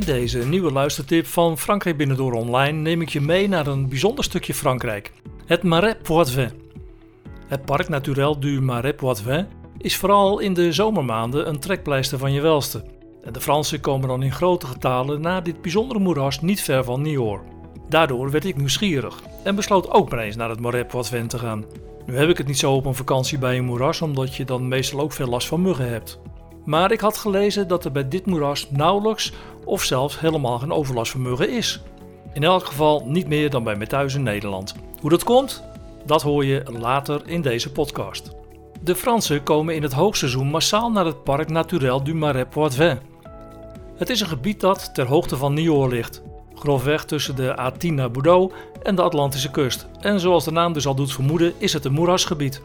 In deze nieuwe luistertip van Frankrijk Binnendoor Online neem ik je mee naar een bijzonder stukje Frankrijk, het Marais Poitevin. Het Parc Naturel du Marais Poitevin is vooral in de zomermaanden een trekpleister van je welste. En de Fransen komen dan in grote getalen naar dit bijzondere moeras niet ver van Niort. Daardoor werd ik nieuwsgierig en besloot ook maar eens naar het Marais Poitevin te gaan. Nu heb ik het niet zo op een vakantie bij een moeras, omdat je dan meestal ook veel last van muggen hebt. Maar ik had gelezen dat er bij dit moeras nauwelijks of zelfs helemaal geen overlast is. In elk geval niet meer dan bij mij thuis in Nederland. Hoe dat komt, dat hoor je later in deze podcast. De Fransen komen in het hoogseizoen massaal naar het Parc Naturel du Marais Poitevin. Het is een gebied dat ter hoogte van Niort ligt, grofweg tussen de A10 naar Bordeaux en de Atlantische kust. En zoals de naam dus al doet vermoeden, is het een moerasgebied.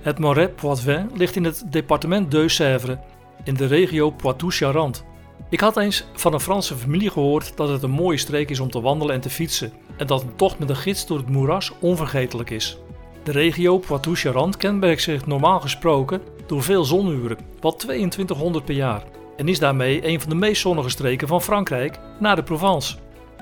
Het Marais Poitevin ligt in het departement Deux-Sèvres, in de regio Poitou-Charentes. Ik had eens van een Franse familie gehoord dat het een mooie streek is om te wandelen en te fietsen en dat een tocht met een gids door het moeras onvergetelijk is. De regio Poitou-Charentes kenmerkt zich normaal gesproken door veel zonuren, wat 2200 per jaar, en is daarmee een van de meest zonnige streken van Frankrijk na de Provence.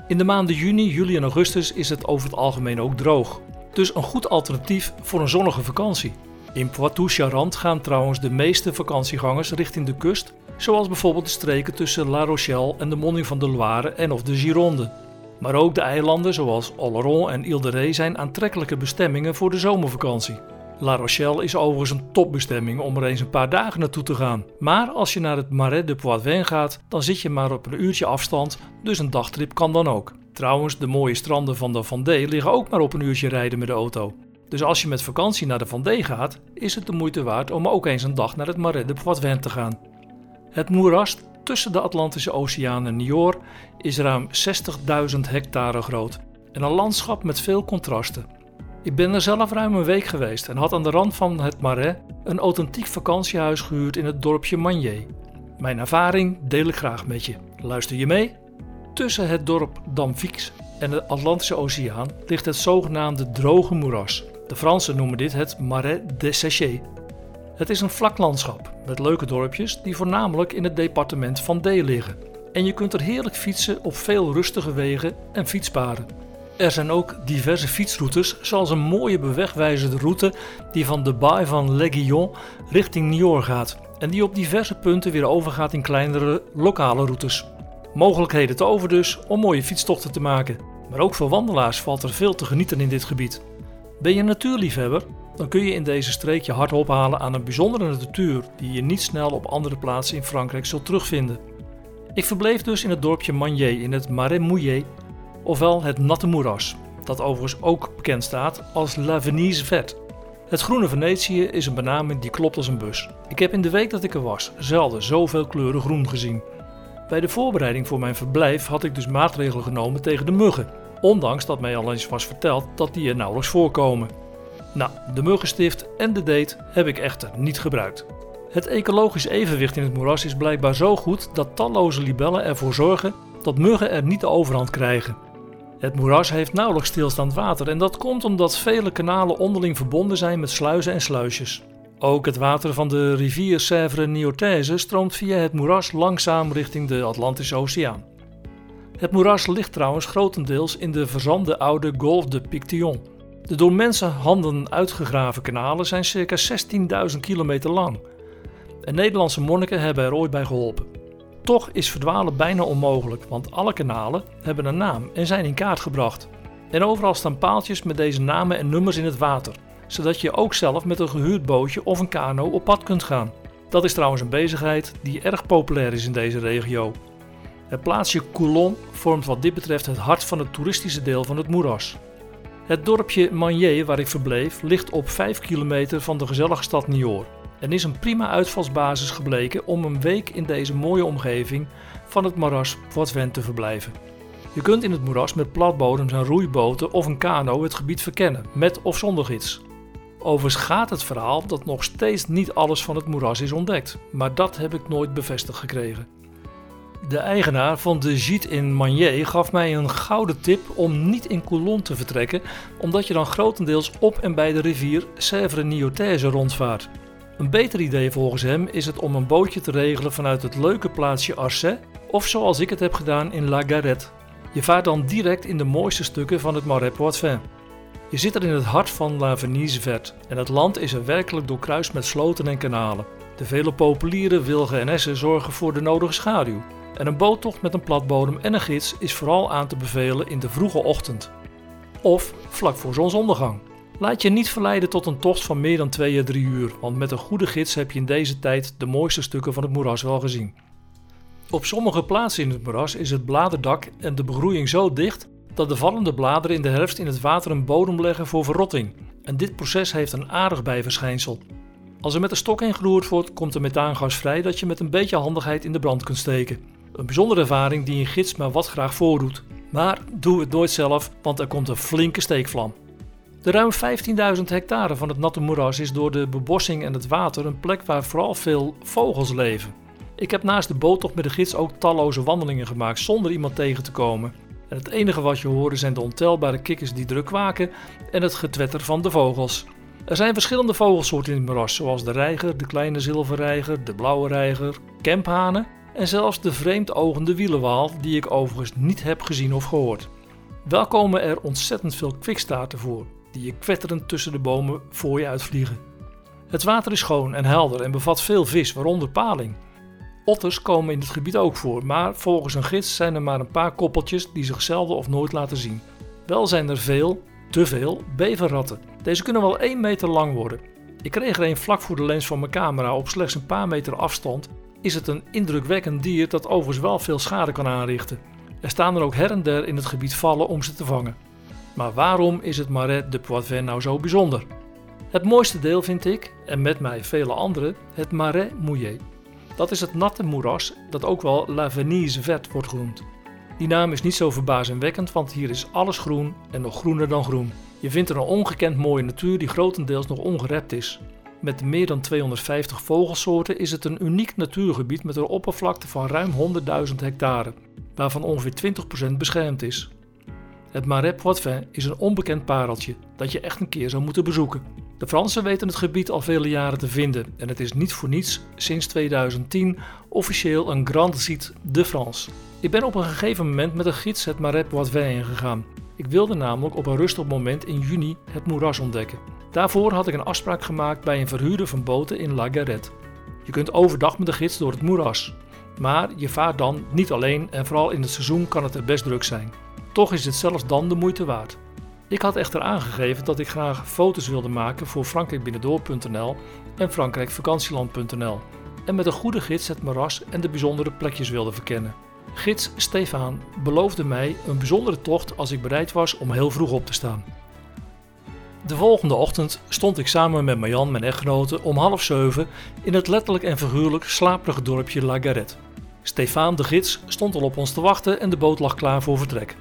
In de maanden juni, juli en augustus is het over het algemeen ook droog, dus een goed alternatief voor een zonnige vakantie. In Poitou-Charentes gaan trouwens de meeste vakantiegangers richting de kust, zoals bijvoorbeeld de streken tussen La Rochelle en de monding van de Loire en of de Gironde. Maar ook de eilanden zoals Oloron en Ile de Ré zijn aantrekkelijke bestemmingen voor de zomervakantie. La Rochelle is overigens een topbestemming om er eens een paar dagen naartoe te gaan. Maar als je naar het Marais de Poitevin gaat, dan zit je maar op een uurtje afstand, dus een dagtrip kan dan ook. Trouwens, de mooie stranden van de Vendée liggen ook maar op een uurtje rijden met de auto. Dus als je met vakantie naar de Vendée gaat, is het de moeite waard om ook eens een dag naar het Marais de Poitevin te gaan. Het moeras tussen de Atlantische Oceaan en Niort is ruim 60.000 hectare groot en een landschap met veel contrasten. Ik ben er zelf ruim een week geweest en had aan de rand van het Marais een authentiek vakantiehuis gehuurd in het dorpje Magné. Mijn ervaring deel ik graag met je. Luister je mee? Tussen het dorp Damvix en de Atlantische Oceaan ligt het zogenaamde droge moeras. De Fransen noemen dit het Marais desséché. Het is een vlak landschap met leuke dorpjes die voornamelijk in het departement Vendée liggen. En je kunt er heerlijk fietsen op veel rustige wegen en fietspaden. Er zijn ook diverse fietsroutes, zoals een mooie bewegwijzerde route die van de baai van L'Aiguillon richting Niort gaat en die op diverse punten weer overgaat in kleinere lokale routes. Mogelijkheden te over dus om mooie fietstochten te maken. Maar ook voor wandelaars valt er veel te genieten in dit gebied. Ben je een natuurliefhebber? Dan kun je in deze streek je hart ophalen aan een bijzondere natuur die je niet snel op andere plaatsen in Frankrijk zult terugvinden. Ik verbleef dus in het dorpje Magné in het Marais Mouillé, ofwel het Natte Moeras, dat overigens ook bekend staat als La Venise Verte. Het groene Venetië is een benaming die klopt als een bus. Ik heb in de week dat ik er was zelden zoveel kleuren groen gezien. Bij de voorbereiding voor mijn verblijf had ik dus maatregelen genomen tegen de muggen, ondanks dat mij al eens was verteld dat die er nauwelijks voorkomen. Nou, de muggenstift en de date heb ik echter niet gebruikt. Het ecologisch evenwicht in het moeras is blijkbaar zo goed dat talloze libellen ervoor zorgen dat muggen er niet de overhand krijgen. Het moeras heeft nauwelijks stilstaand water en dat komt omdat vele kanalen onderling verbonden zijn met sluizen en sluisjes. Ook het water van de rivier Sèvres Niortaise stroomt via het moeras langzaam richting de Atlantische Oceaan. Het moeras ligt trouwens grotendeels in de verzande oude Golfe de Pictillon. De door mensenhanden uitgegraven kanalen zijn circa 16.000 kilometer lang. En Nederlandse monniken hebben er ooit bij geholpen. Toch is verdwalen bijna onmogelijk, want alle kanalen hebben een naam en zijn in kaart gebracht. En overal staan paaltjes met deze namen en nummers in het water, zodat je ook zelf met een gehuurd bootje of een kano op pad kunt gaan. Dat is trouwens een bezigheid die erg populair is in deze regio. Het plaatsje Coulon vormt wat dit betreft het hart van het toeristische deel van het moeras. Het dorpje Magné, waar ik verbleef, ligt op 5 kilometer van de gezellige stad Niort en is een prima uitvalsbasis gebleken om een week in deze mooie omgeving van het Maras Poitevin te verblijven. Je kunt in het moeras met platbodems en roeiboten of een kano het gebied verkennen, met of zonder gids. Overigens gaat het verhaal dat nog steeds niet alles van het moeras is ontdekt, maar dat heb ik nooit bevestigd gekregen. De eigenaar van de Gite in Magné gaf mij een gouden tip om niet in Coulon te vertrekken, omdat je dan grotendeels op en bij de rivier Sèvres Niortaise rondvaart. Een beter idee volgens hem is het om een bootje te regelen vanuit het leuke plaatsje Arcet Of zoals ik het heb gedaan in La Garette. Je vaart dan direct in de mooiste stukken van het Marais Poitevin. Je zit er in het hart van La Venise Verte en het land is er werkelijk doorkruist met sloten en kanalen. De vele populieren, wilgen en essen zorgen voor de nodige schaduw. En een boottocht met een platbodem en een gids is vooral aan te bevelen in de vroege ochtend. Of vlak voor zonsondergang. Laat je niet verleiden tot een tocht van meer dan 2 à 3 uur, want met een goede gids heb je in deze tijd de mooiste stukken van het moeras wel gezien. Op sommige plaatsen in het moeras is het bladerdak en de begroeiing zo dicht dat de vallende bladeren in de herfst in het water een bodem leggen voor verrotting. En dit proces heeft een aardig bijverschijnsel. Als er met een stok in geroerd wordt, komt er methaangas vrij dat je met een beetje handigheid in de brand kunt steken. Een bijzondere ervaring die een gids maar wat graag voordoet. Maar doe het nooit zelf, want er komt een flinke steekvlam. De ruim 15.000 hectare van het natte moeras is door de bebossing en het water een plek waar vooral veel vogels leven. Ik heb naast de boottocht met de gids ook talloze wandelingen gemaakt zonder iemand tegen te komen. En het enige wat je hoort zijn de ontelbare kikkers die druk kwaken en het getwetter van de vogels. Er zijn verschillende vogelsoorten in het moeras, zoals de reiger, de kleine zilverreiger, de blauwe reiger, kemphanen en zelfs de vreemdogende wielenwaal, die ik overigens niet heb gezien of gehoord. Wel komen er ontzettend veel kwikstaarten voor, die je kwetterend tussen de bomen voor je uitvliegen. Het water is schoon en helder en bevat veel vis, waaronder paling. Otters komen in het gebied ook voor, maar volgens een gids zijn er maar een paar koppeltjes die zich zelden of nooit laten zien. Wel zijn er veel, te veel, beverratten. Deze kunnen wel 1 meter lang worden. Ik kreeg er een vlak voor de lens van mijn camera op slechts een paar meter afstand. Is het een indrukwekkend dier dat overigens wel veel schade kan aanrichten. Er staan er ook her en der in het gebied vallen om ze te vangen. Maar waarom is het Marais de Poitevin nou zo bijzonder? Het mooiste deel vind ik, en met mij vele anderen, het Marais Mouillé. Dat is het natte moeras dat ook wel La Venise Verte wordt genoemd. Die naam is niet zo verbazingwekkend, want hier is alles groen en nog groener dan groen. Je vindt er een ongekend mooie natuur die grotendeels nog ongerept is. Met meer dan 250 vogelsoorten is het een uniek natuurgebied met een oppervlakte van ruim 100.000 hectare, waarvan ongeveer 20% beschermd is. Het Marais Poitevin is een onbekend pareltje dat je echt een keer zou moeten bezoeken. De Fransen weten het gebied al vele jaren te vinden en het is niet voor niets sinds 2010 officieel een Grand Site de France. Ik ben op een gegeven moment met een gids het Marais Poitevin ingegaan. Ik wilde namelijk op een rustig moment in juni het moeras ontdekken. Daarvoor had ik een afspraak gemaakt bij een verhuurder van boten in La. Je kunt overdag met de gids door het moeras. Maar je vaart dan niet alleen en vooral in het seizoen kan het er best druk zijn. Toch is het zelfs dan de moeite waard. Ik had echter aangegeven dat ik graag foto's wilde maken voor frankrijkbinnendoor.nl en frankrijkvakantieland.nl en met een goede gids het moeras en de bijzondere plekjes wilde verkennen. Gids Stefan beloofde mij een bijzondere tocht als ik bereid was om heel vroeg op te staan. De volgende ochtend stond ik samen met Marjan, mijn echtgenote, om half zeven in het letterlijk en figuurlijk slaperige dorpje La Garette. Stefan de gids stond al op ons te wachten en de boot lag klaar voor vertrek.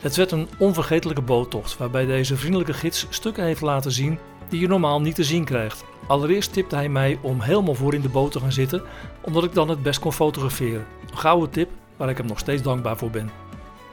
Het werd een onvergetelijke boottocht waarbij deze vriendelijke gids stukken heeft laten zien die je normaal niet te zien krijgt. Allereerst tipte hij mij om helemaal voor in de boot te gaan zitten, omdat ik dan het best kon fotograferen. Een gouden tip waar ik hem nog steeds dankbaar voor ben.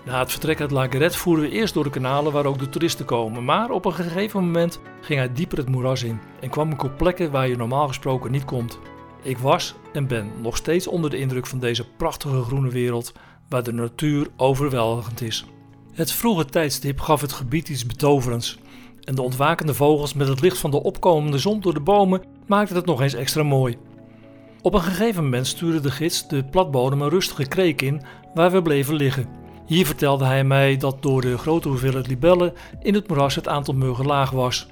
Na het vertrek uit La Garette voeren we eerst door de kanalen waar ook de toeristen komen, maar op een gegeven moment ging hij dieper het moeras in en kwam ik op plekken waar je normaal gesproken niet komt. Ik was en ben nog steeds onder de indruk van deze prachtige groene wereld waar de natuur overweldigend is. Het vroege tijdstip gaf het gebied iets betoverends en de ontwakende vogels met het licht van de opkomende zon door de bomen maakten het nog eens extra mooi. Op een gegeven moment stuurde de gids de platbodem een rustige kreek in waar we bleven liggen. Hier vertelde hij mij dat door de grote hoeveelheid libellen in het moeras het aantal muggen laag was.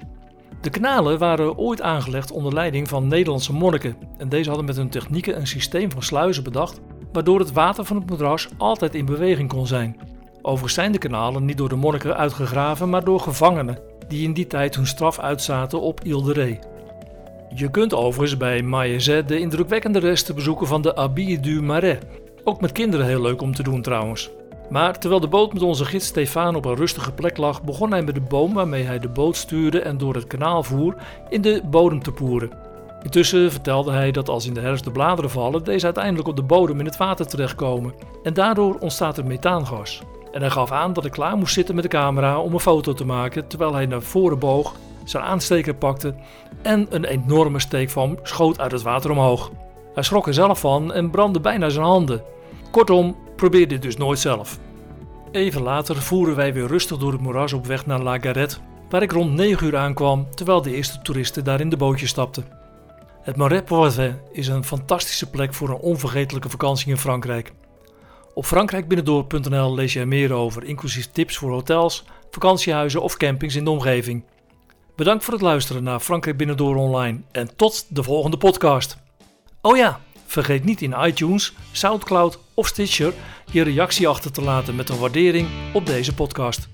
De kanalen waren ooit aangelegd onder leiding van Nederlandse monniken en deze hadden met hun technieken een systeem van sluizen bedacht waardoor het water van het moeras altijd in beweging kon zijn. Overigens zijn de kanalen niet door de monniken uitgegraven, maar door gevangenen die in die tijd hun straf uitzaten op Ile de Ré. Je kunt overigens bij Maillezet de indrukwekkende resten bezoeken van de Abbille du Marais. Ook met kinderen heel leuk om te doen trouwens. Maar terwijl de boot met onze gids Stefan op een rustige plek lag, begon hij met de boom waarmee hij de boot stuurde en door het kanaal voer in de bodem te poeren. Intussen vertelde hij dat als in de herfst de bladeren vallen, deze uiteindelijk op de bodem in het water terechtkomen. En daardoor ontstaat er methaangas. En hij gaf aan dat ik klaar moest zitten met de camera om een foto te maken terwijl hij naar voren boog, zijn aansteker pakte en een enorme steekvam schoot uit het water omhoog. Hij schrok er zelf van en brandde bijna zijn handen. Kortom, probeer dit dus nooit zelf. Even later voeren wij weer rustig door het moeras op weg naar La Garette, waar ik rond 9 uur aankwam terwijl de eerste toeristen daar in de bootje stapten. Het Marais is een fantastische plek voor een onvergetelijke vakantie in Frankrijk. Op frankrijkbinnendoor.nl lees je er meer over, inclusief tips voor hotels, vakantiehuizen of campings in de omgeving. Bedankt voor het luisteren naar Frankrijk Binnendoor Online en tot de volgende podcast. Oh ja, vergeet niet in iTunes, Soundcloud of Stitcher je reactie achter te laten met een waardering op deze podcast.